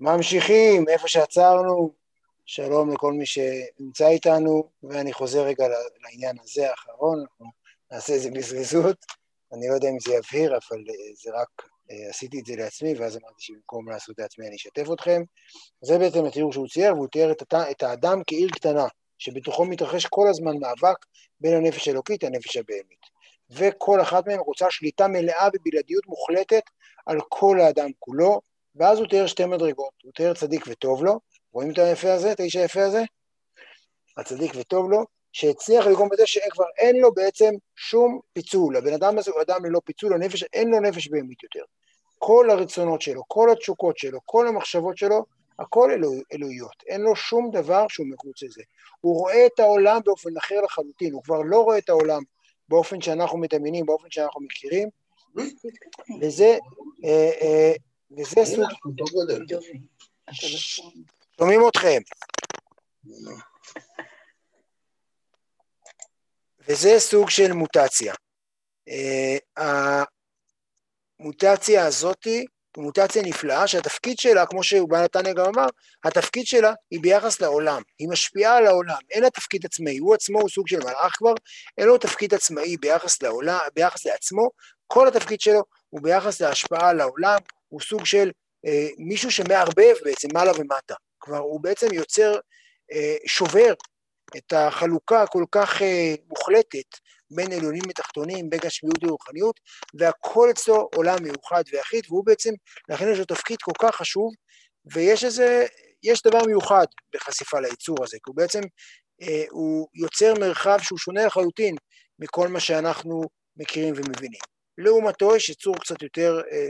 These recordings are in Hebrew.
ממשיכים איפה שעצרנו, שלום לכל מי שנמצא איתנו, ואני חוזר רגע לעניין הזה האחרון, אנחנו נעשה איזה בזריזות, אני לא יודע אם זה יבהיר, אבל אה, זה רק, אה, עשיתי את זה לעצמי, ואז אמרתי שבמקום לעשות את לעצמי אני אשתף אתכם. זה בעצם התיאור שהוא צייר, והוא תיאר את האדם כעיר קטנה, שבתוכו מתרחש כל הזמן מאבק בין הנפש האלוקית לנפש הבהמית. וכל אחת מהן רוצה שליטה מלאה בבלעדיות מוחלטת על כל האדם כולו, ואז הוא תיאר שתי מדרגות, הוא תיאר צדיק וטוב לו, רואים את היפה הזה, את האיש היפה הזה? הצדיק וטוב לו, שהצליח לגרום בזה שכבר אין לו בעצם שום פיצול, הבן אדם הזה הוא אדם ללא פיצול, הנפש, אין לו נפש בהמית יותר. כל הרצונות שלו, כל התשוקות שלו, כל המחשבות שלו, הכל אלוה, אלוהיות, אין לו שום דבר שהוא מחוץ לזה. הוא רואה את העולם באופן אחר לחלוטין, הוא כבר לא רואה את העולם באופן שאנחנו מדמיינים, באופן שאנחנו מכירים, וזה, אה, אה, וזה סוג... שומעים אתכם. וזה סוג של מוטציה. אה, המוטציה הזאתי היא מוטציה נפלאה שהתפקיד שלה, כמו שבעל נתניה גם אמר, התפקיד שלה היא ביחס לעולם, היא משפיעה על העולם, אין לה תפקיד עצמאי, הוא עצמו הוא סוג של מלאך כבר, אין לו תפקיד עצמאי ביחס לעולם, ביחס לעצמו, כל התפקיד שלו הוא ביחס להשפעה על העולם, הוא סוג של אה, מישהו שמערבב בעצם מעלה ומטה, כבר הוא בעצם יוצר, אה, שובר את החלוקה הכל כך אה, מוחלטת בין עליונים לתחתונים, בין גשמיות לרוחניות, והכל אצלו עולם מיוחד ויחיד, והוא בעצם, לכן יש לו תפקיד כל כך חשוב, ויש איזה, יש דבר מיוחד בחשיפה ליצור הזה, כי הוא בעצם, אה, הוא יוצר מרחב שהוא שונה לחלוטין מכל מה שאנחנו מכירים ומבינים. לעומתו יש יצור קצת יותר אה,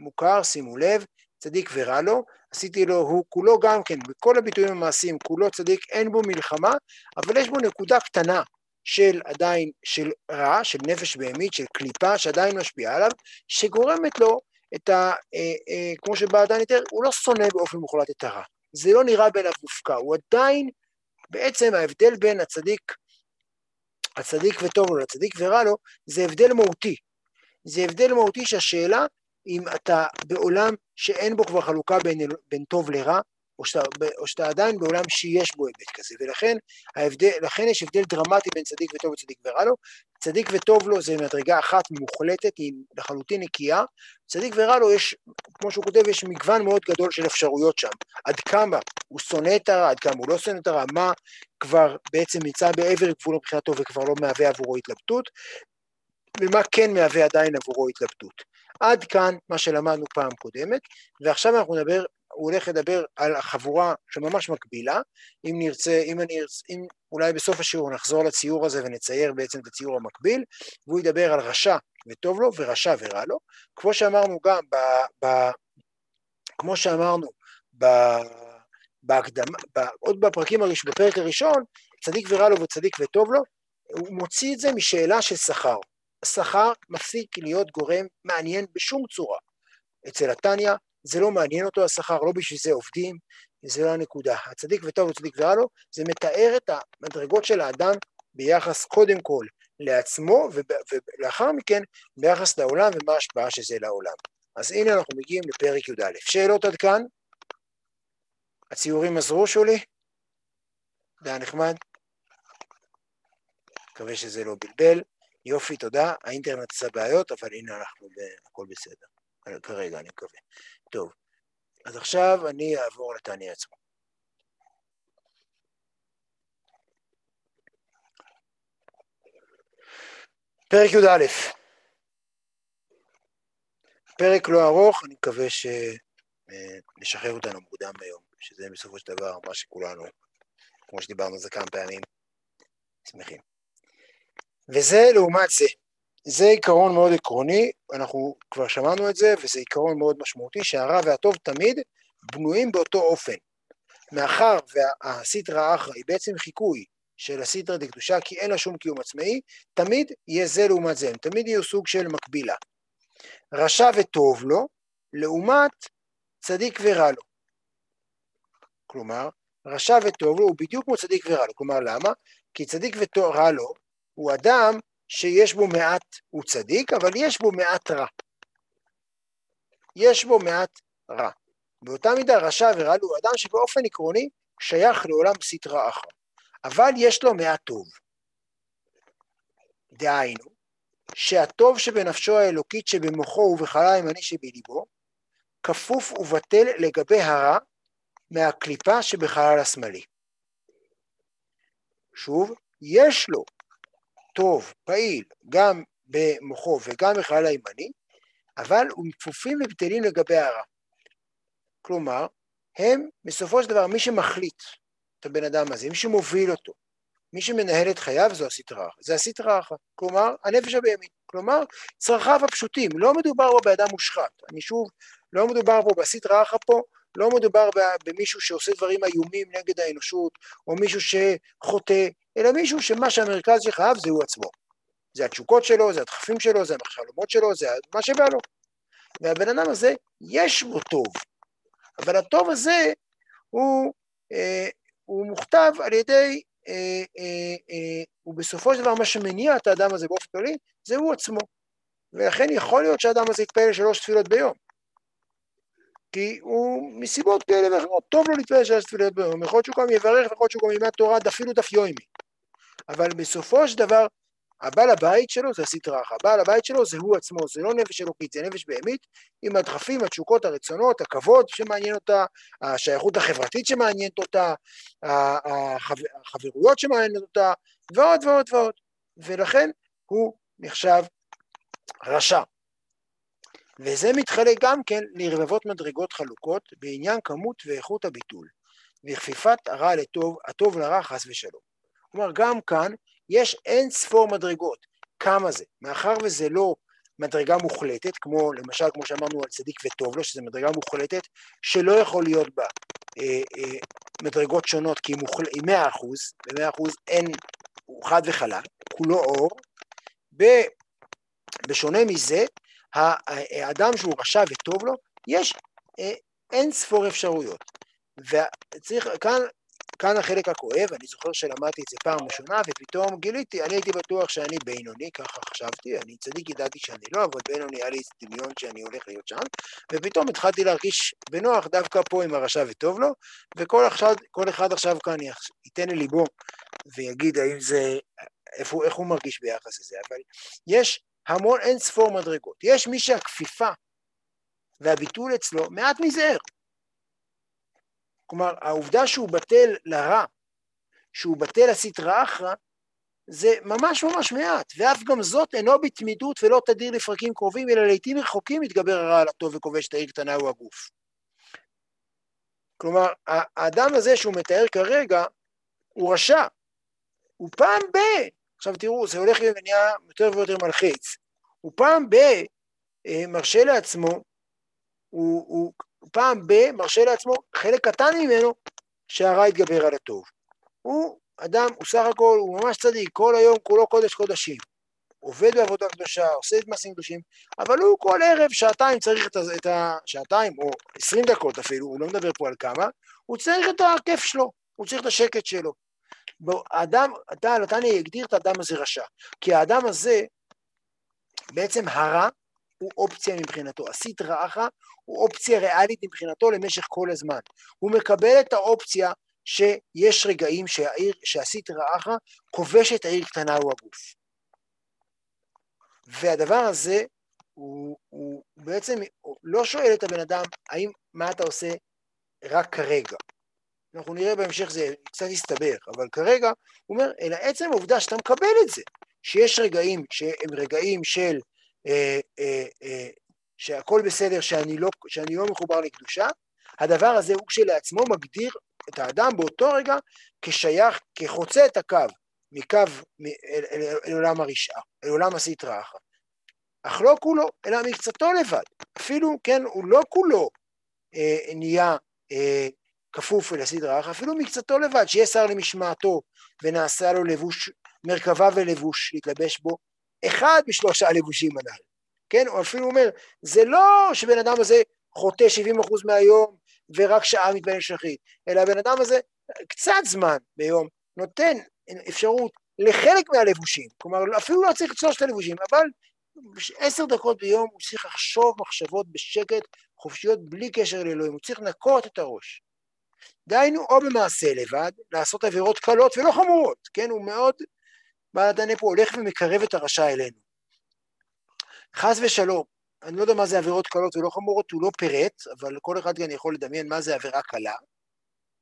מוכר, שימו לב, צדיק ורע לו, עשיתי לו, הוא כולו גם כן, בכל הביטויים המעשיים, כולו צדיק, אין בו מלחמה, אבל יש בו נקודה קטנה של עדיין, של רע, של נפש בהמית, של קליפה, שעדיין משפיעה עליו, שגורמת לו את ה... אה, אה, כמו שבא עדיין יותר, הוא לא שונא באופן מוחלט את הרע. זה לא נראה בעיניו מופקע, הוא עדיין, בעצם ההבדל בין הצדיק, הצדיק וטוב לו לצדיק ורע לו, זה הבדל מהותי. זה הבדל מהותי שהשאלה אם אתה בעולם שאין בו כבר חלוקה בין, בין טוב לרע, או שאתה, או שאתה עדיין בעולם שיש בו היבט כזה, ולכן ההבדל, יש הבדל דרמטי בין צדיק וטוב וצדיק ורע לו, צדיק וטוב לו זה מדרגה אחת מוחלטת, היא לחלוטין נקייה, צדיק ורע לו יש, כמו שהוא כותב, יש מגוון מאוד גדול של אפשרויות שם, עד כמה הוא שונא את הרע, עד כמה הוא לא שונא את הרע, מה כבר בעצם נמצא בעבר גבול מבחינתו וכבר לא מהווה עבורו התלבטות, ומה כן מהווה עדיין עבורו התלבטות. עד כאן מה שלמדנו פעם קודמת, ועכשיו אנחנו נדבר, הוא הולך לדבר על החבורה שממש מקבילה, אם נרצה, אם אני ארצה, אם אולי בסוף השיעור נחזור לציור הזה ונצייר בעצם את הציור המקביל, והוא ידבר על רשע וטוב לו ורשע ורע לו, כמו שאמרנו גם, ב, ב, כמו שאמרנו ב, בהקדמה, ב, עוד בפרקים הראשון, בפרק הראשון, צדיק ורע לו וצדיק וטוב לו, הוא מוציא את זה משאלה של שכר. השכר מפסיק להיות גורם מעניין בשום צורה. אצל התניא זה לא מעניין אותו השכר, לא בשביל זה עובדים, זה לא הנקודה. הצדיק וטוב וצדיק ורע לו, זה מתאר את המדרגות של האדם ביחס קודם כל לעצמו, ולאחר מכן ביחס לעולם ומה ההשפעה של זה לעולם. אז הנה אנחנו מגיעים לפרק י"א. שאלות עד כאן? הציורים עזרו שולי? זה היה נחמד? מקווה שזה לא בלבל. יופי, תודה. האינטרנט עשה בעיות, אבל הנה אנחנו, הכל בסדר. כרגע, אני מקווה. טוב, אז עכשיו אני אעבור לתעני עצמו. פרק י"א. פרק לא ארוך, אני מקווה שנשחרר אותנו מוקדם היום, שזה בסופו של דבר מה שכולנו, כמו שדיברנו על זה כמה פעמים, שמחים. וזה לעומת זה. זה עיקרון מאוד עקרוני, אנחנו כבר שמענו את זה, וזה עיקרון מאוד משמעותי, שהרע והטוב תמיד בנויים באותו אופן. מאחר והסיטרא אחרא היא בעצם חיקוי של הסיטרא דקדושה, כי אין לה שום קיום עצמאי, תמיד יהיה זה לעומת זה, הם תמיד יהיו סוג של מקבילה. רשע וטוב לו, לעומת צדיק ורע לו. כלומר, רשע וטוב לו הוא בדיוק כמו צדיק ורע לו. כלומר, למה? כי צדיק ורע לו הוא אדם שיש בו מעט, הוא צדיק, אבל יש בו מעט רע. יש בו מעט רע. באותה מידה רשע ורע הוא אדם שבאופן עקרוני שייך לעולם סטרא אחרא, אבל יש לו מעט טוב. דהיינו, שהטוב שבנפשו האלוקית שבמוחו ובחלל הימני שבליבו, כפוף ובטל לגבי הרע מהקליפה שבחלל השמאלי. שוב, יש לו טוב, פעיל, גם במוחו וגם בחלל הימני, אבל הם כפופים ובטלים לגבי הרע. כלומר, הם בסופו של דבר מי שמחליט את הבן אדם הזה, מי שמוביל אותו, מי שמנהל את חייו זו הסטרא אחא, זה הסטרא אחא, כלומר הנפש הבהמית, כלומר צרכיו הפשוטים, לא מדובר פה באדם מושחת, אני שוב, לא מדובר פה בסטרא אחא פה, לא מדובר במישהו שעושה דברים איומים נגד האנושות, או מישהו שחוטא, אלא מישהו שמה שהמרכז של חייו זה הוא עצמו. זה התשוקות שלו, זה הדחפים שלו, זה החלומות שלו, זה מה שבא לו. והבן אדם הזה, יש בו טוב, אבל הטוב הזה הוא, אה, הוא מוכתב על ידי, אה, אה, אה, ובסופו של דבר מה שמניע את האדם הזה באופן כללי, זה הוא עצמו. ולכן יכול להיות שהאדם הזה יתפלל שלוש תפילות ביום. כי הוא מסיבות כאלה ואחרות, טוב לו להתפלל שלוש תפילות ביום, יכול להיות שהוא גם יברך, יכול להיות שהוא גם ילמד תורה, אפילו דף יוימי. אבל בסופו של דבר, הבעל הבית שלו זה הסטרא אחא, הבעל הבית שלו זה הוא עצמו, זה לא נפש אלוקית, זה נפש בהמית, עם הדחפים, התשוקות, הרצונות, הכבוד שמעניין אותה, השייכות החברתית שמעניינת אותה, החברויות שמעניינת אותה, ועוד ועוד ועוד. ולכן הוא נחשב רשע. וזה מתחלק גם כן לרבבות מדרגות חלוקות בעניין כמות ואיכות הביטול, וכפיפת הרע לטוב, הטוב לרע חס ושלום. כלומר, גם כאן יש אין ספור מדרגות. כמה זה? מאחר וזה לא מדרגה מוחלטת, כמו למשל, כמו שאמרנו על צדיק וטוב לו, שזו מדרגה מוחלטת, שלא יכול להיות בה אה, אה, מדרגות שונות, כי היא מוחל... מאה אחוז, במאה אחוז אין, הוא חד וחלק, כולו אור. ב... בשונה מזה, האדם שהוא רשע וטוב לו, יש אה, אין ספור אפשרויות. וצריך, כאן כאן החלק הכואב, אני זוכר שלמדתי את זה פעם ראשונה, ופתאום גיליתי, אני הייתי בטוח שאני בינוני, ככה חשבתי, אני צדיק ידעתי שאני לא, אבל בינוני היה לי דמיון שאני הולך להיות שם, ופתאום התחלתי להרגיש בנוח דווקא פה עם הרשע וטוב לו, וכל עכשיו, אחד עכשיו כאן ייתן לליבו ויגיד האם זה, איפה, איך הוא מרגיש ביחס לזה, אבל יש המון אין ספור מדרגות. יש מי שהכפיפה והביטול אצלו מעט מזער. כלומר, העובדה שהוא בטל לרע, שהוא בטל הסטרא אחרא, זה ממש ממש מעט, ואף גם זאת אינו בתמידות ולא תדיר לפרקים קרובים, אלא לעיתים רחוקים מתגבר הרע על הטוב וכובש את העיר קטנה הוא הגוף. כלומר, האדם הזה שהוא מתאר כרגע, הוא רשע. הוא פעם ב... עכשיו תראו, זה הולך ונהיה יותר ויותר מלחיץ. הוא פעם ב... אה, מרשה לעצמו, הוא, הוא פעם ב מרשה לעצמו חלק קטן ממנו שהרע יתגבר על הטוב. הוא אדם, הוא סך הכל, הוא ממש צדיק, כל היום כולו קודש קודשים. עובד בעבודה קדושה, עושה את מעשים קדושים, אבל הוא כל ערב שעתיים צריך את, את השעתיים, או עשרים דקות אפילו, הוא לא מדבר פה על כמה, הוא צריך את הכיף שלו, הוא צריך את השקט שלו. האדם, אתה, נתניה יגדיר את האדם הזה רשע, כי האדם הזה, בעצם הרע הוא אופציה מבחינתו, הסטרא אחא הוא אופציה ריאלית מבחינתו למשך כל הזמן. הוא מקבל את האופציה שיש רגעים שהעיר, שהסטרא אחא כובש את העיר קטנה הוא הגוף. והדבר הזה הוא, הוא בעצם לא שואל את הבן אדם האם מה אתה עושה רק כרגע. אנחנו נראה בהמשך זה קצת יסתבך, אבל כרגע הוא אומר, אלא עצם העובדה שאתה מקבל את זה, שיש רגעים שהם רגעים של אה, אה, אה, שהכל בסדר, שאני לא, שאני לא מחובר לקדושה, הדבר הזה הוא כשלעצמו מגדיר את האדם באותו רגע כשייך, כחוצה את הקו מקו אל, אל, אל, אל עולם הרשעה, אל עולם הסטרא אחרא. אך לא כולו, אלא מקצתו לבד. אפילו, כן, הוא לא כולו אה, נהיה אה, כפוף אל אחרא, אפילו מקצתו לבד, שיהיה שר למשמעתו ונעשה לו לבוש, מרכבה ולבוש להתלבש בו, אחד משלושה הלבושים הנ"ל. כן? הוא אפילו אומר, זה לא שבן אדם הזה חוטא 70% מהיום ורק שעה מתבייש שחית, אלא הבן אדם הזה קצת זמן ביום נותן אפשרות לחלק מהלבושים, כלומר אפילו לא צריך את שלושת הלבושים, אבל עשר דקות ביום הוא צריך לחשוב מחשבות בשקט, חופשיות בלי קשר לאלוהים, הוא צריך לנקות את הראש. דהיינו, או במעשה לבד, לעשות עבירות קלות ולא חמורות, כן? הוא מאוד, בעל הדנה פה הולך ומקרב את הרשע אלינו. חס ושלום, אני לא יודע מה זה עבירות קלות ולא חמורות, הוא לא פירט, אבל כל אחד כאן יכול לדמיין מה זה עבירה קלה,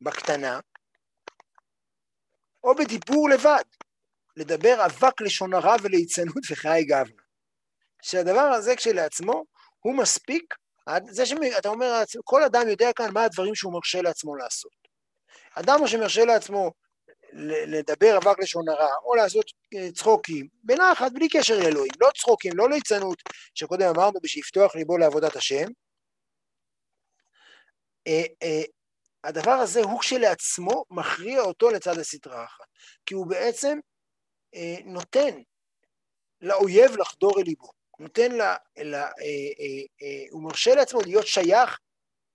בקטנה, או בדיבור לבד, לדבר אבק לשון הרע וליצנות וחיי גבנה. שהדבר הזה כשלעצמו הוא מספיק, זה שאתה אומר, כל אדם יודע כאן מה הדברים שהוא מרשה לעצמו לעשות. אדם שמרשה לעצמו לדבר אבק לשון הרע, או לעשות אה, צחוקים, בנחת, בלי קשר לאלוהים, לא צחוקים, לא ליצנות, שקודם אמרנו בשביל לפתוח ליבו לעבודת השם. אה, אה, הדבר הזה הוא כשלעצמו מכריע אותו לצד הסטרה אחת, כי הוא בעצם נותן לאויב לחדור אל ליבו, נותן לה, לה הוא מרשה לעצמו להיות שייך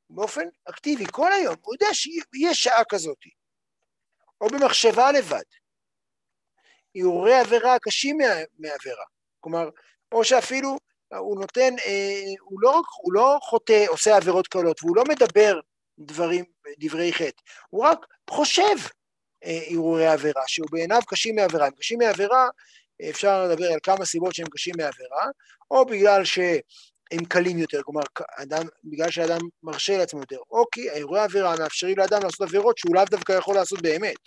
באופן אקטיבי כל היום, הוא יודע שיש שעה כזאת. או במחשבה לבד. הרהורי עבירה קשים מעבירה. כלומר, או שאפילו הוא נותן, אה, הוא לא, הוא לא חוטא, עושה עבירות קלות, והוא לא מדבר דברים, דברי חטא, הוא רק חושב הרהורי אה, עבירה, שהוא בעיניו קשים מעבירה. הם קשים מעבירה, אפשר לדבר על כמה סיבות שהם קשים מעבירה, או בגלל שהם קלים יותר, כלומר, אדם, בגלל שאדם מרשה לעצמו יותר, או כי אירועי העבירה מאפשרים לאדם לעשות עבירות שהוא לאו דווקא יכול לעשות באמת.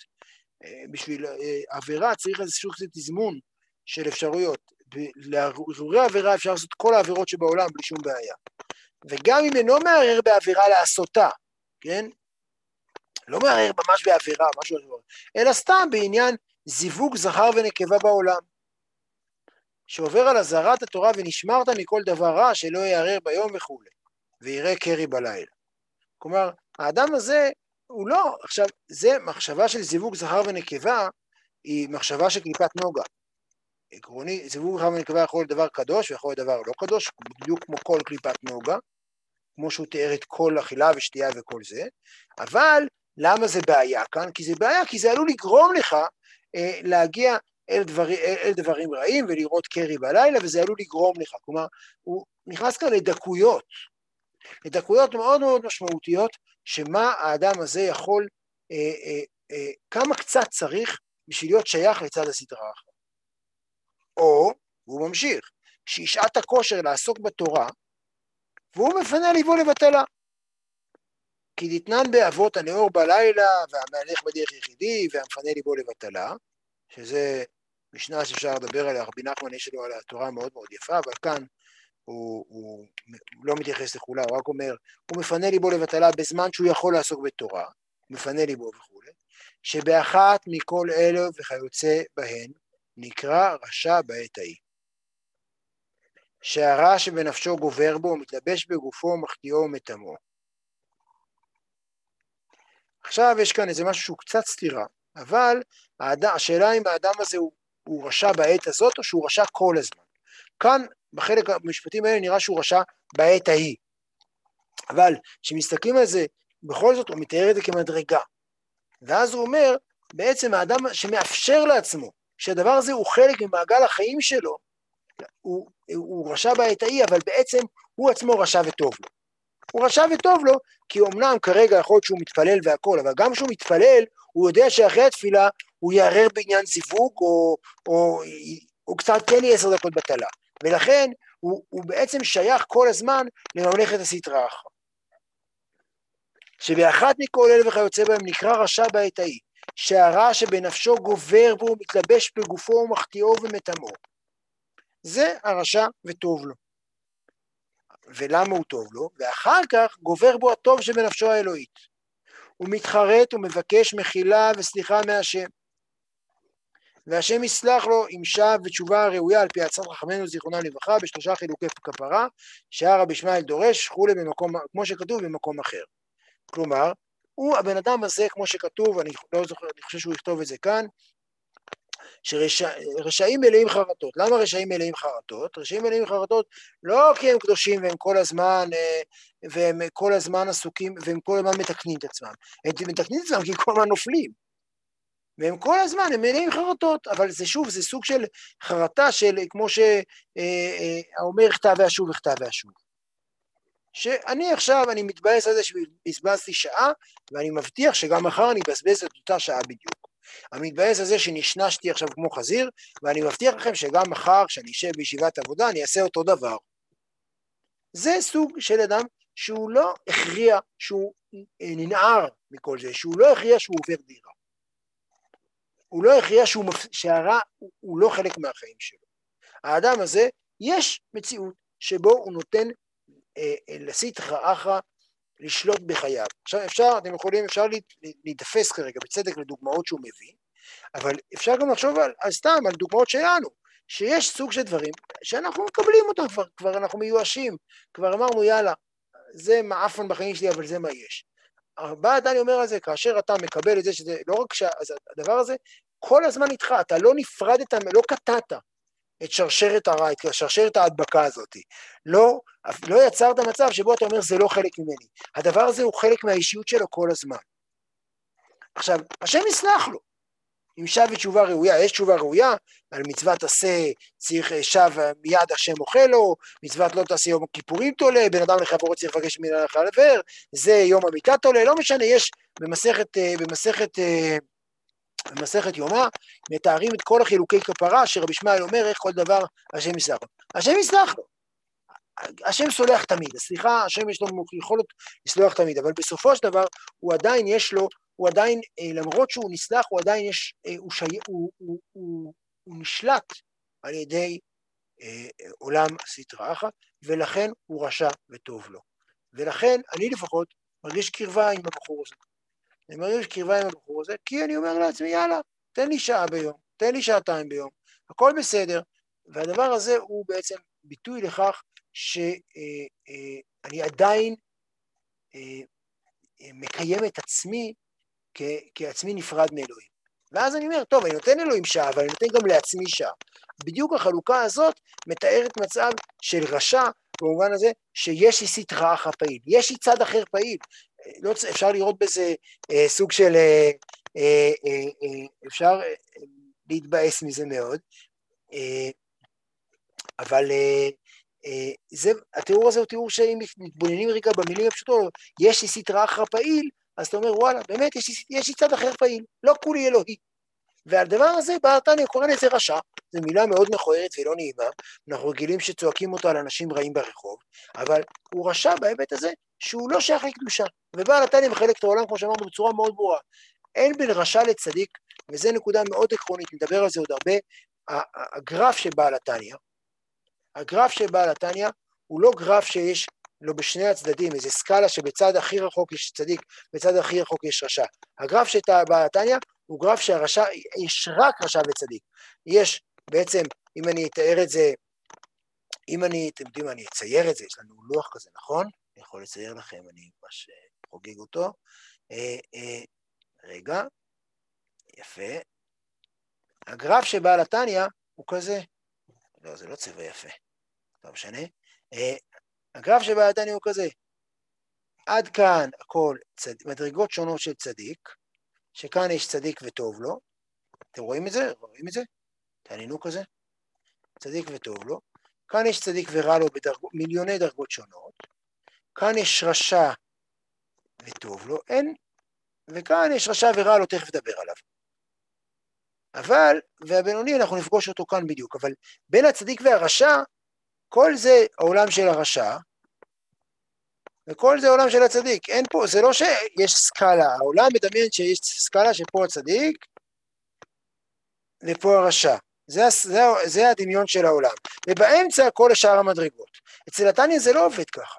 אה, בשביל אה, עבירה צריך איזשהו תזמון של אפשרויות. לאירועי עבירה אפשר לעשות כל העבירות שבעולם בלי שום בעיה. וגם אם אינו מערער בעבירה לעשותה, כן? לא מערער ממש בעבירה, משהו אחר, אלא סתם בעניין זיווג זכר ונקבה בעולם. שעובר על אזהרת התורה ונשמרת מכל דבר רע שלא יערער ביום וכולי, ויראה קרי בלילה. כלומר, האדם הזה הוא לא, עכשיו, זה מחשבה של זיווג זכר ונקבה, היא מחשבה של קליפת נוגה. עקרוני, זיווג זכר ונקבה יכול להיות דבר קדוש ויכול להיות דבר לא קדוש, בדיוק כמו כל קליפת נוגה, כמו שהוא תיאר את כל אכילה ושתייה וכל זה, אבל למה זה בעיה כאן? כי זה בעיה, כי זה עלול לגרום לך אה, להגיע אל, דבר, אל, אל דברים רעים ולראות קרי בלילה, וזה עלול לגרום לך. כלומר, הוא נכנס כאן לדקויות, לדקויות מאוד מאוד משמעותיות, שמה האדם הזה יכול, אה, אה, אה, כמה קצת צריך בשביל להיות שייך לצד הסדרה האחרת. או, והוא ממשיך, שישעת הכושר לעסוק בתורה, והוא מפנה ליבו לבטלה. כי דתנן באבות הנאור בלילה, והמהלך בדרך יחידי, והמפנה ליבו לבטלה, שזה משנה שאפשר לדבר עליה, רבי נחמן יש לו על התורה מאוד מאוד יפה, אבל כאן הוא, הוא, הוא לא מתייחס לכולה, הוא רק אומר, הוא מפנה ליבו לבטלה בזמן שהוא יכול לעסוק בתורה, מפנה ליבו וכולי, שבאחת מכל אלו וכיוצא בהן נקרא רשע בעת ההיא. שהרע שבנפשו גובר בו, מתלבש בגופו, מחטיאו ומטמאו. עכשיו יש כאן איזה משהו שהוא קצת סתירה, אבל האדם, השאלה אם האדם הזה הוא, הוא רשע בעת הזאת או שהוא רשע כל הזמן. כאן בחלק המשפטים האלה נראה שהוא רשע בעת ההיא. אבל כשמסתכלים על זה, בכל זאת הוא מתאר את זה כמדרגה. ואז הוא אומר, בעצם האדם שמאפשר לעצמו שהדבר הזה הוא חלק ממעגל החיים שלו, הוא, הוא רשע בעת ההיא, אבל בעצם הוא עצמו רשע וטוב לו. הוא רשע וטוב לו, כי אמנם כרגע יכול להיות שהוא מתפלל והכל, אבל גם כשהוא מתפלל, הוא יודע שאחרי התפילה הוא יערער בעניין זיווג, או, או, או קצת כן יהיה עשר דקות בטלה. ולכן הוא, הוא בעצם שייך כל הזמן לממלכת הסטרא אחרא. שבאחת מכל אלה וכיוצא בהם נקרא רשע בעת ההיא, שהרע שבנפשו גובר בו מתלבש בגופו ומחטיאו ומטמאו. זה הרשע וטוב לו. ולמה הוא טוב לו? ואחר כך גובר בו הטוב שבנפשו האלוהית. הוא מתחרט ומבקש מחילה וסליחה מהשם. והשם יסלח לו אם שב ותשובה ראויה על פי עצת חכמינו זיכרונם לברכה בשלושה חילוקי כפרה שהר רבי ישמעאל דורש וכולי במקום, כמו שכתוב במקום אחר. כלומר, הוא הבן אדם הזה, כמו שכתוב, אני לא זוכר, אני חושב שהוא יכתוב את זה כאן, שרשעים מלאים חרטות. למה רשעים מלאים חרטות? רשעים מלאים חרטות לא כי הם קדושים והם כל הזמן, אה, והם כל הזמן עסוקים, והם כל הזמן מתקנים את עצמם. הם מתקנים את עצמם כי כל הזמן נופלים. והם כל הזמן, הם מלאים חרטות, אבל זה שוב, זה סוג של חרטה של, כמו שאומר, כתב ואשוב וכתב ואשוב. שאני עכשיו, אני מתבאס על זה שבזבזתי שעה, ואני מבטיח שגם מחר אני אבזבז את אותה שעה בדיוק. אני מתבאס על זה שנשנשתי עכשיו כמו חזיר, ואני מבטיח לכם שגם מחר, כשאני אשב בישיבת עבודה, אני אעשה אותו דבר. זה סוג של אדם שהוא לא הכריע שהוא אה, ננער מכל זה, שהוא לא הכריע שהוא עובר דירה. הוא לא הכריע שהוא, שהרע הוא, הוא לא חלק מהחיים שלו. האדם הזה, יש מציאות שבו הוא נותן אה, אה, לסית אחרא לשלוט בחייו. עכשיו אפשר, אתם יכולים, אפשר להיתפס כרגע בצדק לדוגמאות שהוא מביא, אבל אפשר גם לחשוב על, על סתם, על דוגמאות שלנו, שיש סוג של דברים שאנחנו מקבלים אותם כבר, כבר אנחנו מיואשים, כבר אמרנו יאללה, זה מעפן בחיים שלי, אבל זה מה יש. בא דני אומר על זה, כאשר אתה מקבל את זה, שזה לא רק שהדבר הזה, כל הזמן איתך, אתה לא נפרדת, לא קטעת את שרשרת הרע, את שרשרת ההדבקה הזאת. לא, לא יצרת מצב שבו אתה אומר, זה לא חלק ממני. הדבר הזה הוא חלק מהאישיות שלו כל הזמן. עכשיו, השם יסלח לו. אם שב ותשובה ראויה, יש תשובה ראויה, על מצוות עשה צריך שב מיד השם אוכל לו, מצוות לא תעשה יום הכיפורים תולה, בן אדם לחברו צריך לבקש מן לחבר, זה יום המיטה תולה, לא משנה, יש במסכת, אה, במסכת, אה, במסכת יומא, מתארים את כל החילוקי כפרה, שרבי ישמעאל אומר איך כל דבר השם יסלח לו. השם יסלח לו. השם סולח תמיד, סליחה, השם יש לו יכולת לסלוח תמיד, אבל בסופו של דבר הוא עדיין יש לו הוא עדיין, אה, למרות שהוא נסלח, הוא עדיין יש, אה, הוא, שי, הוא, הוא, הוא, הוא נשלט על ידי אה, עולם סטרא אחא, ולכן הוא רשע וטוב לו. ולכן אני לפחות מרגיש קרבה עם הבחור הזה. אני מרגיש קרבה עם הבחור הזה, כי אני אומר לעצמי, יאללה, תן לי שעה ביום, תן לי שעתיים ביום, הכל בסדר. והדבר הזה הוא בעצם ביטוי לכך שאני אה, עדיין אה, מקיים את עצמי כעצמי נפרד מאלוהים. ואז אני אומר, טוב, אני נותן אלוהים שעה, אבל אני נותן גם לעצמי שעה. בדיוק החלוקה הזאת מתארת מצב של רשע, במובן הזה שיש לי סטרא אחא פעיל, יש לי צד אחר פעיל. לא, אפשר לראות בזה אה, סוג של, אה, אה, אה, אה, אפשר אה, להתבאס מזה מאוד, אה, אבל אה, אה, זה, התיאור הזה הוא תיאור שאם מתבוננים רגע במילים הפשוטות, יש לי סטרא אחרא פעיל, אז אתה אומר, וואלה, באמת, יש לי, יש לי צד אחר פעיל, לא כולי אלוהי. והדבר הזה, בא תניא קורא לזה רשע, זו מילה מאוד מכוערת ולא נעימה, אנחנו רגילים שצועקים אותו על אנשים רעים ברחוב, אבל הוא רשע בהיבט הזה שהוא לא שייך לקדושה. ובעל התניא מחלק את העולם, כמו שאמרנו, בצורה מאוד ברורה. אין בין רשע לצדיק, וזו נקודה מאוד עקרונית, נדבר על זה עוד הרבה, הגרף של בעל התניא, הגרף של בעל התניא הוא לא גרף שיש לא בשני הצדדים, איזה סקאלה שבצד הכי רחוק יש צדיק, בצד הכי רחוק יש רשע. הגרף של בתניא הוא גרף שהרשע, יש רק רשע וצדיק. יש בעצם, אם אני אתאר את זה, אם אני, אתם יודעים, אני אצייר את זה, יש לנו לוח כזה, נכון? אני יכול לצייר לכם, אני ממש אה, חוגג אותו. אה, אה, רגע, יפה. הגרף שבעל התניא הוא כזה, לא, זה לא צבע יפה, לא משנה. הגרף שבעדני הוא כזה, עד כאן הכל צד... מדרגות שונות של צדיק, שכאן יש צדיק וטוב לו, אתם רואים את זה? רואים את זה? תעניינו כזה? צדיק וטוב לו. כאן יש צדיק ורע לו במיליוני בדרג... דרגות שונות, כאן יש רשע וטוב לו, אין, וכאן יש רשע ורע לו, תכף נדבר עליו. אבל, והבינוני אנחנו נפגוש אותו כאן בדיוק, אבל בין הצדיק והרשע כל זה העולם של הרשע, וכל זה העולם של הצדיק. אין פה, זה לא שיש סקאלה, העולם מדמיין שיש סקאלה שפה הצדיק ופה הרשע. זה, זה, זה הדמיון של העולם. ובאמצע כל השאר המדרגות. אצל התניא זה לא עובד ככה.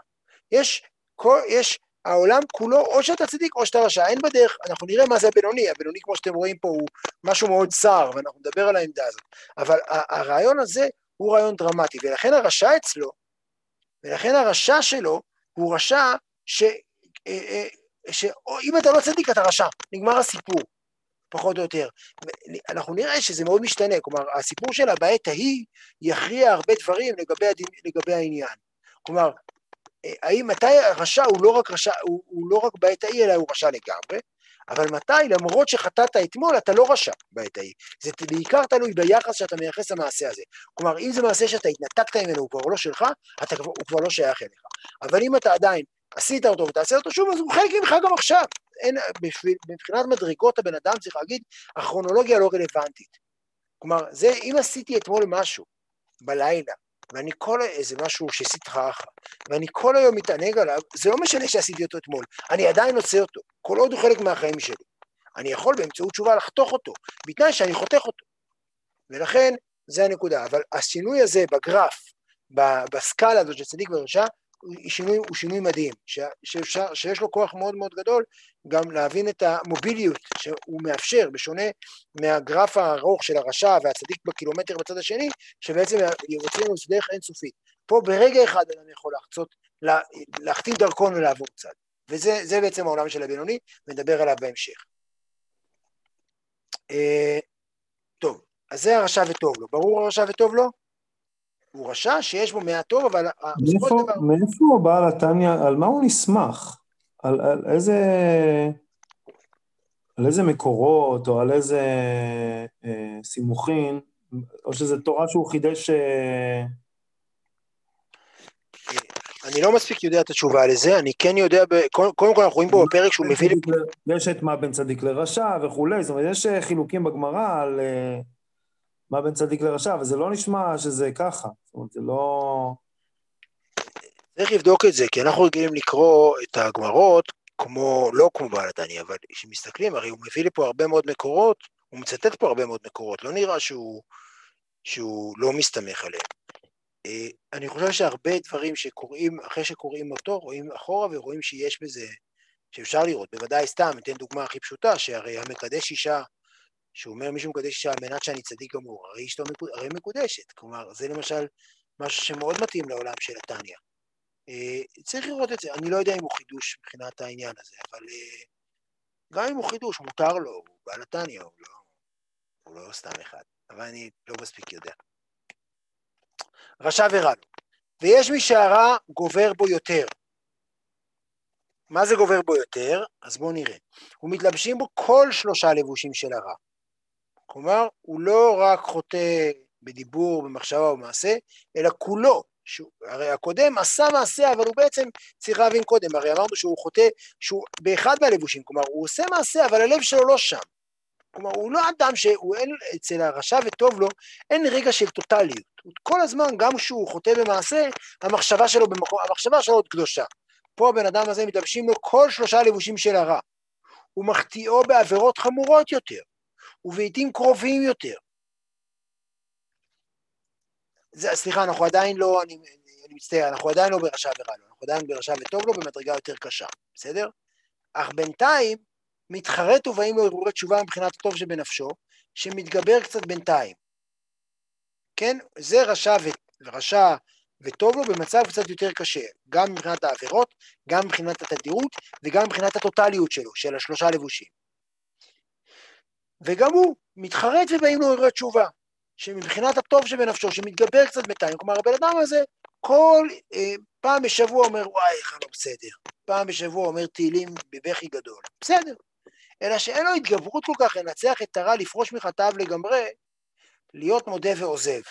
יש, כל, יש העולם כולו, או שאתה צדיק או שאתה רשע, אין בדרך, אנחנו נראה מה זה הבינוני, הבינוני כמו שאתם רואים פה הוא משהו מאוד צר, ואנחנו נדבר על העמדה הזאת, אבל הרעיון הזה הוא רעיון דרמטי, ולכן הרשע אצלו, ולכן הרשע שלו הוא רשע ש... אה, אה, שאם אתה לא צדיק אתה רשע, נגמר הסיפור, פחות או יותר. אנחנו נראה שזה מאוד משתנה, כלומר הסיפור שלה בעת ההיא יכריע הרבה דברים לגבי, הדין, לגבי העניין. כלומר, אה, האם מתי הרשע הוא לא רק רשע, הוא, הוא לא רק בעת ההיא אלא הוא רשע לגמרי, אבל מתי? למרות שחטאת אתמול, אתה לא רשע בעת ההיא. זה בעיקר תלוי ביחס שאתה מייחס למעשה הזה. כלומר, אם זה מעשה שאתה התנתקת ממנו, הוא כבר לא שלך, אתה, הוא כבר לא שייך אליך. אבל אם אתה עדיין עשית אותו ותעשה אותו שוב, אז הוא חלק ממך גם עכשיו. אין, מבחינת מדרגות הבן אדם צריך להגיד, הכרונולוגיה לא רלוונטית. כלומר, זה, אם עשיתי אתמול משהו בלילה, ואני כל, איזה משהו שסטחה ואני כל היום מתענג עליו, זה לא משנה שעשיתי אותו אתמול, אני עדיין עושה אותו, כל עוד הוא חלק מהחיים שלי. אני יכול באמצעות תשובה לחתוך אותו, בתנאי שאני חותך אותו. ולכן, זה הנקודה. אבל השינוי הזה בגרף, בסקאלה הזאת של צדיק ורשע, שינוי, הוא שינוי מדהים, ש, שאפשר, שיש לו כוח מאוד מאוד גדול גם להבין את המוביליות שהוא מאפשר, בשונה מהגרף הארוך של הרשע והצדיק בקילומטר בצד השני, שבעצם יוצאים לנו דרך אינסופית. פה ברגע אחד אדם יכול לחצות, לה, להחתים דרכון ולעבור צד. וזה בעצם העולם של הבינוני, ונדבר עליו בהמשך. אה, טוב, אז זה הרשע וטוב לו. ברור הרשע וטוב לו? הוא רשע שיש בו מעט טוב, אבל מאיפה, דבר... מאיפה בעל התניא, על מה הוא נסמך? על, על איזה... על איזה מקורות, או על איזה אה, סימוכין, או שזו תורה שהוא חידש... אה... אני לא מספיק יודע את התשובה לזה, אני כן יודע, ב... קודם כל אנחנו רואים פה בפרק שהוא מביא. יש את מה בין צדיק לרשע וכולי, זאת אומרת, יש חילוקים בגמרא על... אה... מה בין צדיק לרשע, וזה לא נשמע שזה ככה, זאת אומרת, זה לא... צריך לבדוק את זה, כי אנחנו רגילים לקרוא את הגמרות כמו, לא כמו בעל התניא, אבל כשמסתכלים, הרי הוא מביא לפה הרבה מאוד מקורות, הוא מצטט פה הרבה מאוד מקורות, לא נראה שהוא, שהוא לא מסתמך עליהם. אה, אני חושב שהרבה דברים שקוראים, אחרי שקוראים אותו, רואים אחורה ורואים שיש בזה, שאפשר לראות, בוודאי סתם, אתן דוגמה הכי פשוטה, שהרי המקדש אישה שהוא אומר מישהו מקדש אישה על מנת שאני צדיק גמור, הרי אשתו הרי מקודשת, כלומר זה למשל משהו שמאוד מתאים לעולם של התניא. Uh, צריך לראות את זה, אני לא יודע אם הוא חידוש מבחינת העניין הזה, אבל uh, גם אם הוא חידוש, מותר לו, הוא בעל התניא, הוא לא, הוא לא סתם אחד, אבל אני לא מספיק יודע. רשע לו, ויש מי שהרע גובר בו יותר. מה זה גובר בו יותר? אז בואו נראה. ומתלבשים בו כל שלושה לבושים של הרע. כלומר, הוא לא רק חוטא בדיבור, במחשבה או במעשה, אלא כולו. שהוא, הרי הקודם עשה מעשה, אבל הוא בעצם צריך להבין קודם, הרי אמרנו שהוא חוטא, שהוא באחד מהלבושים, כלומר, הוא עושה מעשה, אבל הלב שלו לא שם. כלומר, הוא לא אדם שהוא אין, אצל הרשע וטוב לו, אין רגע של טוטליות. כל הזמן, גם כשהוא חוטא במעשה, המחשבה שלו במקום, המחשבה שלו עוד קדושה. פה הבן אדם הזה מתלבשים לו כל שלושה לבושים של הרע. הוא מחטיאו בעבירות חמורות יותר. ובעיתים קרובים יותר. זה, סליחה, אנחנו עדיין לא, אני, אני מצטער, אנחנו עדיין לא ברשע ורע לו, אנחנו עדיין ברשע וטוב לו במדרגה יותר קשה, בסדר? אך בינתיים מתחרט ובאים לו הרהורי תשובה מבחינת הטוב שבנפשו, שמתגבר קצת בינתיים. כן? זה רשע, ו, רשע וטוב לו במצב קצת יותר קשה, גם מבחינת העבירות, גם מבחינת התדירות וגם מבחינת הטוטליות שלו, של השלושה לבושים. וגם הוא מתחרט ובאים לו הרהורי תשובה, שמבחינת הטוב שבנפשו, שמתגבר קצת בינתיים, כלומר הבן אדם הזה כל אה, פעם בשבוע אומר וואי איך לא בסדר, פעם בשבוע אומר תהילים בבכי גדול, בסדר, אלא שאין לו התגברות כל כך לנצח את הרע, לפרוש מחטאיו לגמרי, להיות מודה ועוזב.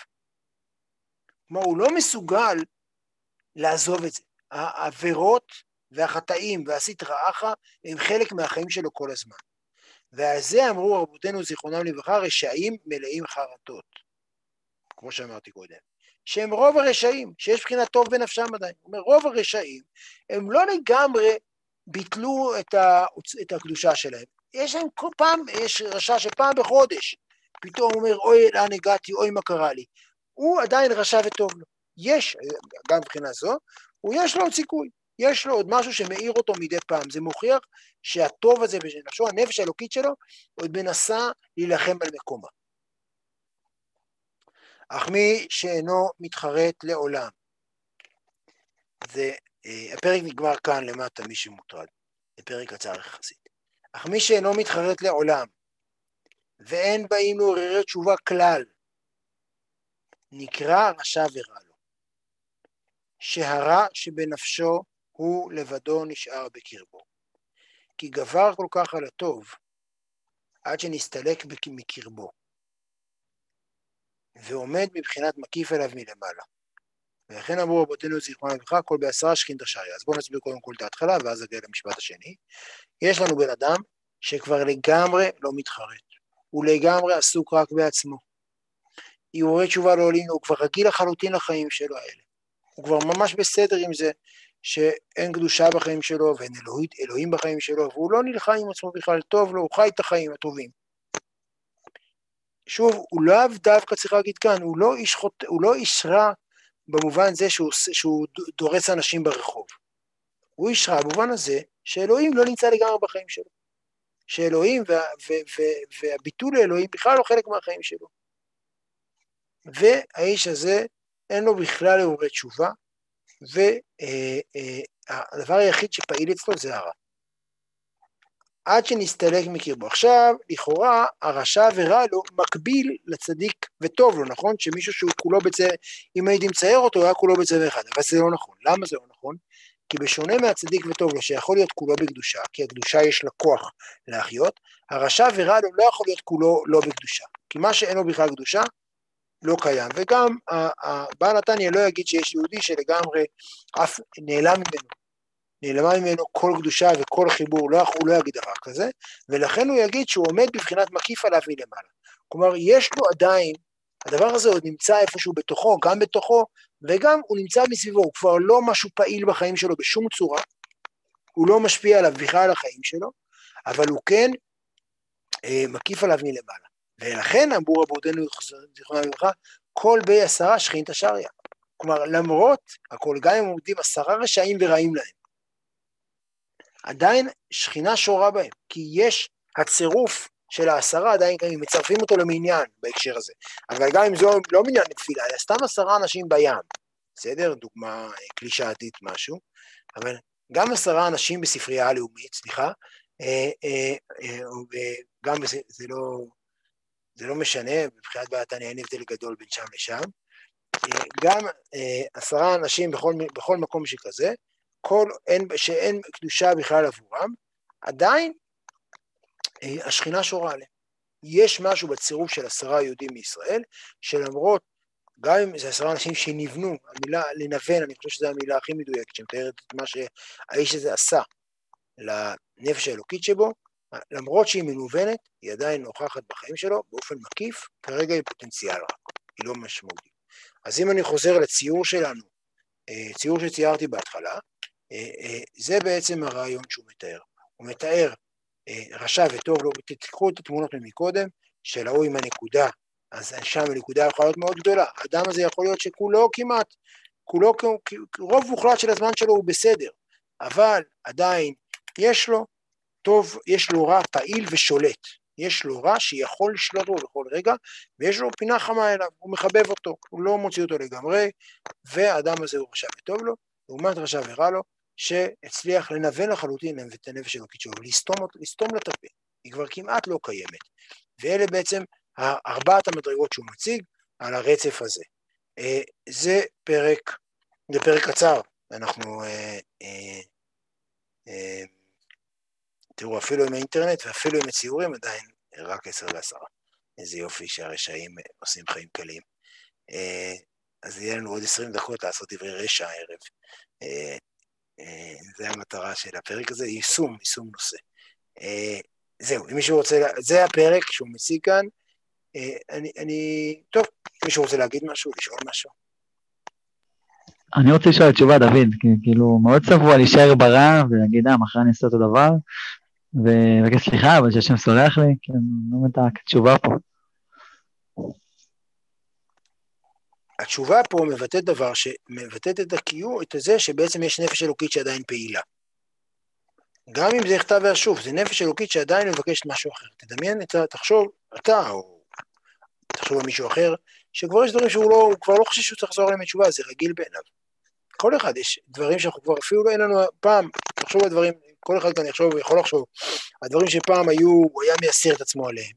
כלומר הוא לא מסוגל לעזוב את זה, העבירות והחטאים והסית רעך הם חלק מהחיים שלו כל הזמן. ועל זה אמרו רבותינו זיכרונם לברכה רשעים מלאים חרטות, כמו שאמרתי קודם, שהם רוב הרשעים, שיש בחינת טוב בנפשם עדיין. אומר, רוב הרשעים הם לא לגמרי ביטלו את, ה, את הקדושה שלהם. יש להם כל פעם, יש רשע שפעם בחודש, פתאום הוא אומר, אוי, לאן הגעתי, אוי, מה קרה לי. הוא עדיין רשע וטוב לו. יש, גם מבחינה זו, הוא יש לו עוד סיכוי. יש לו עוד משהו שמאיר אותו מדי פעם. זה מוכיח שהטוב הזה בנפשו, הנפש האלוקית שלו, עוד מנסה להילחם על מקומה. אך מי שאינו מתחרט לעולם, זה, אה, הפרק נגמר כאן למטה, מי שמוטרד, זה פרק קצר יחסית. אך מי שאינו מתחרט לעולם, ואין באים לעוררי תשובה כלל, נקרא רשע ורע לו. שהרע שבנפשו הוא לבדו נשאר בקרבו. כי גבר כל כך על הטוב, עד שנסתלק מקרבו, ועומד מבחינת מקיף אליו מלמעלה. ולכן אמרו רבותינו זיכרונם לברכה, כל בעשרה שכין תשריה. אז בואו נסביר קודם כל את ההתחלה, ואז נגיע למשפט השני. יש לנו בן אדם שכבר לגמרי לא מתחרט, הוא לגמרי עסוק רק בעצמו. ערעורי תשובה לא עולים, הוא כבר רגיל לחלוטין לחיים שלו האלה. הוא כבר ממש בסדר עם זה שאין קדושה בחיים שלו ואין אלוהית, אלוהים בחיים שלו, והוא לא נלחם עם עצמו בכלל, טוב לו, הוא חי את החיים הטובים. שוב, הוא לאו דווקא צריך להגיד כאן, הוא לא איש, חוט... הוא לא איש רע במובן זה שהוא, שהוא דורס אנשים ברחוב. הוא איש רע במובן הזה שאלוהים לא נמצא לגמרי בחיים שלו. שאלוהים וה, ו, ו, והביטול לאלוהים בכלל לא חלק מהחיים שלו. והאיש הזה אין לו בכלל לעוררי תשובה, והדבר אה, אה, היחיד שפעיל אצלו זה הרע. עד שנסתלק מקרבו. עכשיו, לכאורה, הרשע ורע לו מקביל לצדיק וטוב לו, נכון? שמישהו שהוא כולו בצבע, אם הייתי מצייר אותו, הוא היה כולו בצבע אחד, אבל זה לא נכון. למה זה לא נכון? כי בשונה מהצדיק וטוב לו, שיכול להיות כולו בקדושה, כי הקדושה יש לה כוח להחיות, הרשע ורע לו לא יכול להיות כולו לא בקדושה. כי מה שאין לו בכלל קדושה, לא קיים. וגם הבעל נתניה לא יגיד שיש יהודי שלגמרי אף נעלם ממנו, נעלמה ממנו כל קדושה וכל חיבור, לא, הוא לא יגיד דבר כזה, ולכן הוא יגיד שהוא עומד בבחינת מקיף עליו מלמעלה. כלומר, יש לו עדיין, הדבר הזה עוד נמצא איפשהו בתוכו, גם בתוכו, וגם הוא נמצא מסביבו, הוא כבר לא משהו פעיל בחיים שלו בשום צורה, הוא לא משפיע עליו בכלל על החיים שלו, אבל הוא כן אה, מקיף עליו מלמעלה. ולכן אמרו רבותינו זיכרונם לברכה, כל בי עשרה שכין תשריה. כלומר, למרות הכל, גם אם עומדים עשרה רשעים ורעים להם, עדיין שכינה שורה בהם, כי יש הצירוף של העשרה, עדיין אם מצרפים אותו למניין בהקשר הזה. אבל גם אם זה לא מניין לתפילה, אלא סתם עשרה אנשים בים, בסדר? דוגמה קלישאתית משהו, אבל גם עשרה אנשים בספרייה הלאומית, סליחה, אה, אה, אה, וגם זה, זה לא, זה לא משנה, מבחינת בעיית אין הבדל גדול בין שם לשם. גם עשרה אנשים בכל, בכל מקום שכזה, כל, אין, שאין קדושה בכלל עבורם, עדיין השכינה שורה עליהם. יש משהו בצירוף של עשרה יהודים מישראל, שלמרות, גם אם זה עשרה אנשים שנבנו, המילה לנוון, אני חושב שזו המילה הכי מדויקת, שמתארת את מה שהאיש הזה עשה לנפש האלוקית שבו, למרות שהיא מנוונת, היא עדיין נוכחת בחיים שלו באופן מקיף, כרגע היא פוטנציאל רק, היא לא משמעותית. אז אם אני חוזר לציור שלנו, אה, ציור שציירתי בהתחלה, אה, אה, זה בעצם הרעיון שהוא מתאר. הוא מתאר רשע וטוב לו, תקחו את התמונות ממקודם, של ההוא עם הנקודה, אז שם הנקודה יכולה להיות מאוד גדולה. האדם הזה יכול להיות שכולו כמעט, כולו, רוב מוחלט של הזמן שלו הוא בסדר, אבל עדיין יש לו טוב, יש לו רע פעיל ושולט. יש לו רע שיכול לשלוט בו בכל רגע, ויש לו פינה חמה אליו, הוא מחבב אותו, הוא לא מוציא אותו לגמרי, והאדם הזה הוא רשע וטוב לו, לעומת רשע ורע לו, שהצליח לנוון לחלוטין את הנפש שלו, לסתום, לסתום לה את הפה, היא כבר כמעט לא קיימת. ואלה בעצם ארבעת המדרגות שהוא מציג על הרצף הזה. אה, זה פרק, זה פרק קצר, אנחנו אה, אה, תראו, אפילו עם האינטרנט ואפילו עם הציורים עדיין רק עשר ועשרה. איזה יופי שהרשעים עושים חיים קלים. אה, אז יהיה לנו עוד עשרים דקות לעשות דברי רשע הערב. אה, אה, זה המטרה של הפרק הזה, יישום, יישום נושא. זהו, אם מישהו רוצה, זה הפרק שהוא מציג כאן. אני, אני, טוב, מישהו רוצה להגיד משהו, לשאול משהו? אני רוצה לשאול תשובה, דוד, כאילו, מאוד צבוע להישאר ברע ולהגיד, אה, מחר אני אעשה אותו דבר, ומבקש סליחה, אבל שהשם סולח לי, כן, לא מבין את התשובה פה. התשובה פה מבטאת דבר שמבטאת את הקיום, את זה שבעצם יש נפש אלוקית שעדיין פעילה. גם אם זה נכתב והשוב, זה נפש אלוקית שעדיין מבקשת משהו אחר. תדמיין, את ה... תחשוב, אתה, או תחשוב על מישהו אחר, שכבר יש דברים שהוא לא, הוא כבר לא חושב שהוא צריך לחזור עליהם בתשובה, זה רגיל בעיניו. כל אחד יש דברים שאנחנו כבר אפילו לא אין לנו פעם, תחשוב על דברים, כל אחד כאן יחשוב, יכול לחשוב, הדברים שפעם היו, הוא היה מייסר את עצמו עליהם,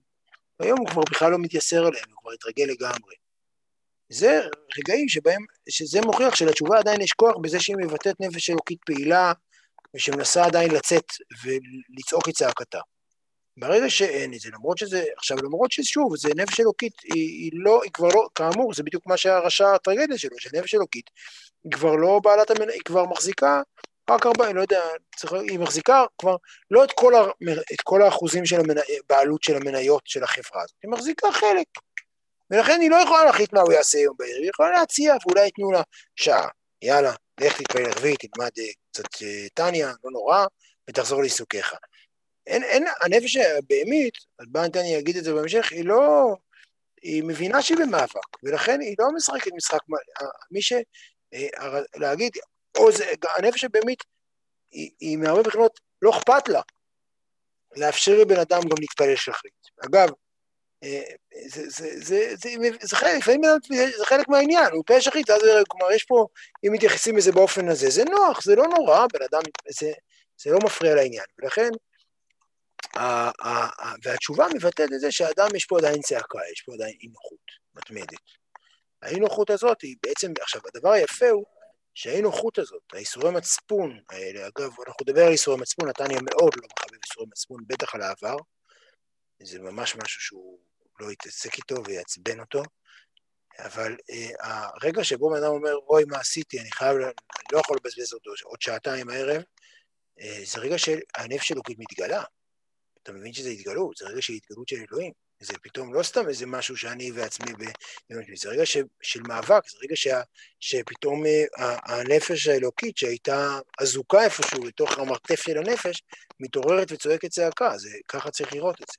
והיום הוא כבר בכלל לא מתייסר עליהם, הוא כבר התרגל לגמרי. זה רגעים שבהם, שזה מוכיח שלתשובה עדיין יש כוח בזה שהיא מבטאת נפש אלוקית פעילה, ושמנסה עדיין לצאת ולצעוק את צעקתה. ברגע שאין את זה, למרות שזה, עכשיו למרות ששוב, זה נפש אלוקית, היא, היא לא, היא כבר לא, כאמור, זה בדיוק מה שהרשע הטרגדיה שלו, שנפש אלוקית, היא כבר לא בעלת המניה, היא כבר מחזיקה רק ארבע, לא יודע, צריך, היא מחזיקה כבר לא את כל, ה, את כל האחוזים של הבעלות של המניות של החברה הזאת, היא מחזיקה חלק. ולכן היא לא יכולה להחליט מה הוא יעשה היום בערב, היא יכולה להציע, ואולי ייתנו לה שעה, יאללה, לך תתפלל ערבית, תלמד אה, קצת אה, טניה, לא נורא, ותחזור לעיסוקיך. אין, אין, הנפש הבהמית, ניתן לי להגיד את זה בהמשך, היא לא, היא מבינה שהיא במאבק, ולכן היא לא משחקת משחק, מי ש... אה, להגיד, או זה, הנפש הבהמית, היא, היא מהרבה בחינות, לא אכפת לה לאפשר לבן אדם גם להתפלל שחרית. אגב, אה, זה, חלק, מהעניין, הוא פה שחית, אז כלומר יש פה, אם מתייחסים לזה באופן הזה, זה נוח, זה לא נורא, בן אדם, זה, זה לא מפריע לעניין, ולכן והתשובה מבטאת את זה שהאדם יש פה עדיין צעקה, יש פה עדיין אי נוחות מתמדת. האי נוחות הזאת היא בעצם, עכשיו הדבר היפה הוא שהאי נוחות הזאת, האיסורי מצפון האלה, אגב, אנחנו נדבר על איסורי מצפון, נתניה מאוד לא מחבב איסורי מצפון, בטח על העבר, זה ממש משהו שהוא לא יתעסק איתו ויעצבן אותו, אבל אה, הרגע שבו בן אדם אומר, אוי, מה עשיתי, אני חייב, אני לא יכול לבזבז אותו עוד שעתיים הערב, אה, זה רגע שהנפש אלוקית מתגלה. אתה מבין שזה התגלות, זה רגע של התגלות של אלוהים. זה פתאום לא סתם איזה משהו שאני ועצמי, ב... זה רגע ש... של מאבק, זה רגע ש... שפתאום uh, הנפש האלוקית שהייתה אזוקה איפשהו לתוך המרתף של הנפש, מתעוררת וצועקת צעקה, זה... ככה צריך לראות את זה.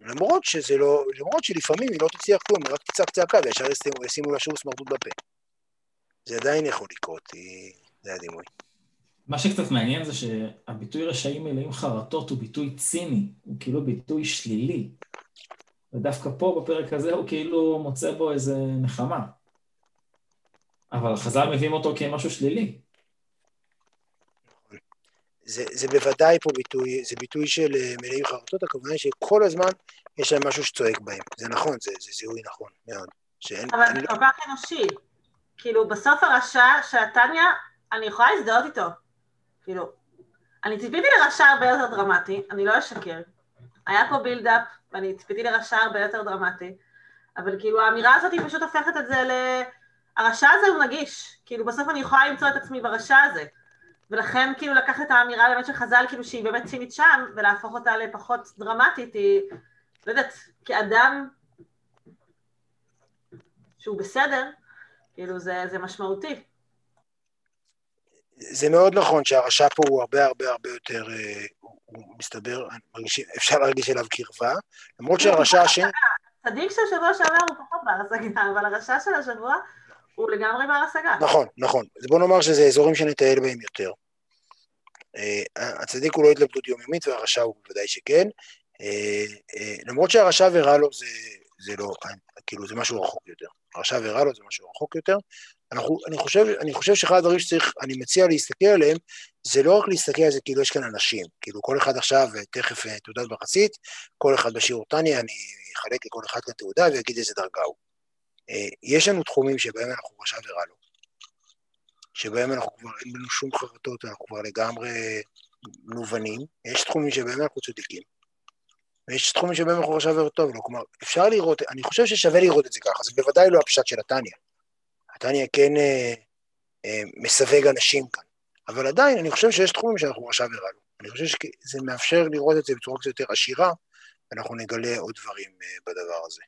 למרות שזה לא, למרות שלפעמים היא לא תצליח כלום, היא רק תצעק צעקה וישר ישימו לה שוב סמרטוט בפה. זה עדיין יכול לקרות, זה הדימוי. מה שקצת מעניין זה שהביטוי רשעים מלאים חרטות הוא ביטוי ציני, הוא כאילו ביטוי שלילי. ודווקא פה, בפרק הזה, הוא כאילו מוצא בו איזה נחמה. אבל חז"ל מביאים אותו כמשהו שלילי. זה, זה בוודאי פה ביטוי, זה ביטוי של אה, מלאים חרטות, הכוונה היא שכל הזמן יש להם משהו שצועק בהם. זה נכון, זה, זה זיהוי נכון מאוד. שאין, אבל זה כל כך אנושי. כאילו, בסוף הרשע, שהתניא, אני יכולה להזדהות איתו. כאילו, אני ציפיתי לרשע הרבה יותר דרמטי, אני לא אשקר. היה פה בילדאפ, ואני ציפיתי לרשע הרבה יותר דרמטי, אבל כאילו האמירה הזאת היא פשוט הופכת את זה ל... הרשע הזה הוא נגיש, כאילו בסוף אני יכולה למצוא את עצמי ברשע הזה. ולכן כאילו לקחת את האמירה באמת של חז"ל, כאילו שהיא באמת צינית שם, ולהפוך אותה לפחות דרמטית, היא, לא יודעת, כאדם שהוא בסדר, כאילו זה, זה משמעותי. זה מאוד נכון שהרשע פה הוא הרבה הרבה הרבה יותר, אה, הוא מסתבר, מרגיש, אפשר להרגיש אליו קרבה, למרות שהרשע השני... צדיק של שבוע שעבר הוא פחות בר השגה, אבל הרשע של השבוע הוא לגמרי בר השגה. נכון, נכון. אז בוא נאמר שזה אזורים שנטייל בהם יותר. אה, הצדיק הוא לא התלבטות יומיומית והרשע הוא בוודאי שכן. אה, למרות שהרשע ורע לו זה, זה לא, כאילו זה משהו רחוק יותר. הרשע ורע לו זה משהו רחוק יותר, אנחנו, אני, חושב, אני חושב שאחד הדברים שצריך, אני מציע להסתכל עליהם, זה לא רק להסתכל על זה כאילו יש כאן אנשים, כאילו כל אחד עכשיו, תכף אה, תעודת מחצית, כל אחד בשיעור טניה, אני אחלק לכל אחד כאן תעודה ואגיד איזה דרגה הוא. אה, יש לנו תחומים שבהם אנחנו רשע ורע לו, שבהם אנחנו כבר, אין לנו שום חרטות, אנחנו כבר לגמרי מובנים, יש תחומים שבהם אנחנו צודקים, ויש תחומים שבהם אנחנו רשע וטוב לו, כלומר, אפשר לראות, אני חושב ששווה לראות את זה ככה, זה בוודאי לא הפשט של התניא. נתניה כן אה, אה, מסווג אנשים כאן, אבל עדיין אני חושב שיש תחומים שאנחנו רשע ורע לו. אני חושב שזה מאפשר לראות את זה בצורה קצת יותר עשירה, ואנחנו נגלה עוד דברים אה, בדבר הזה.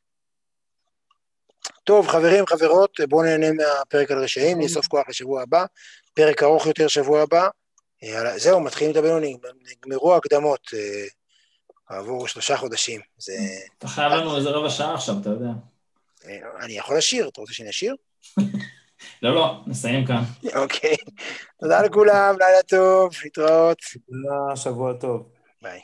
טוב, חברים, חברות, בואו נהנה מהפרק על רשעים, נאסוף כוח לשבוע הבא, פרק ארוך יותר שבוע הבא. אה, זהו, מתחילים את הבינוני, נגמרו ההקדמות אה, עבור שלושה חודשים. זה... אתה חייב לנו איזה רבע שעה עכשיו, אתה יודע. אה, אני יכול לשיר, אתה רוצה שאני אשיר? לא, לא, נסיים כאן. אוקיי. תודה לכולם, לילה טוב, להתראות. תודה, שבוע טוב. ביי.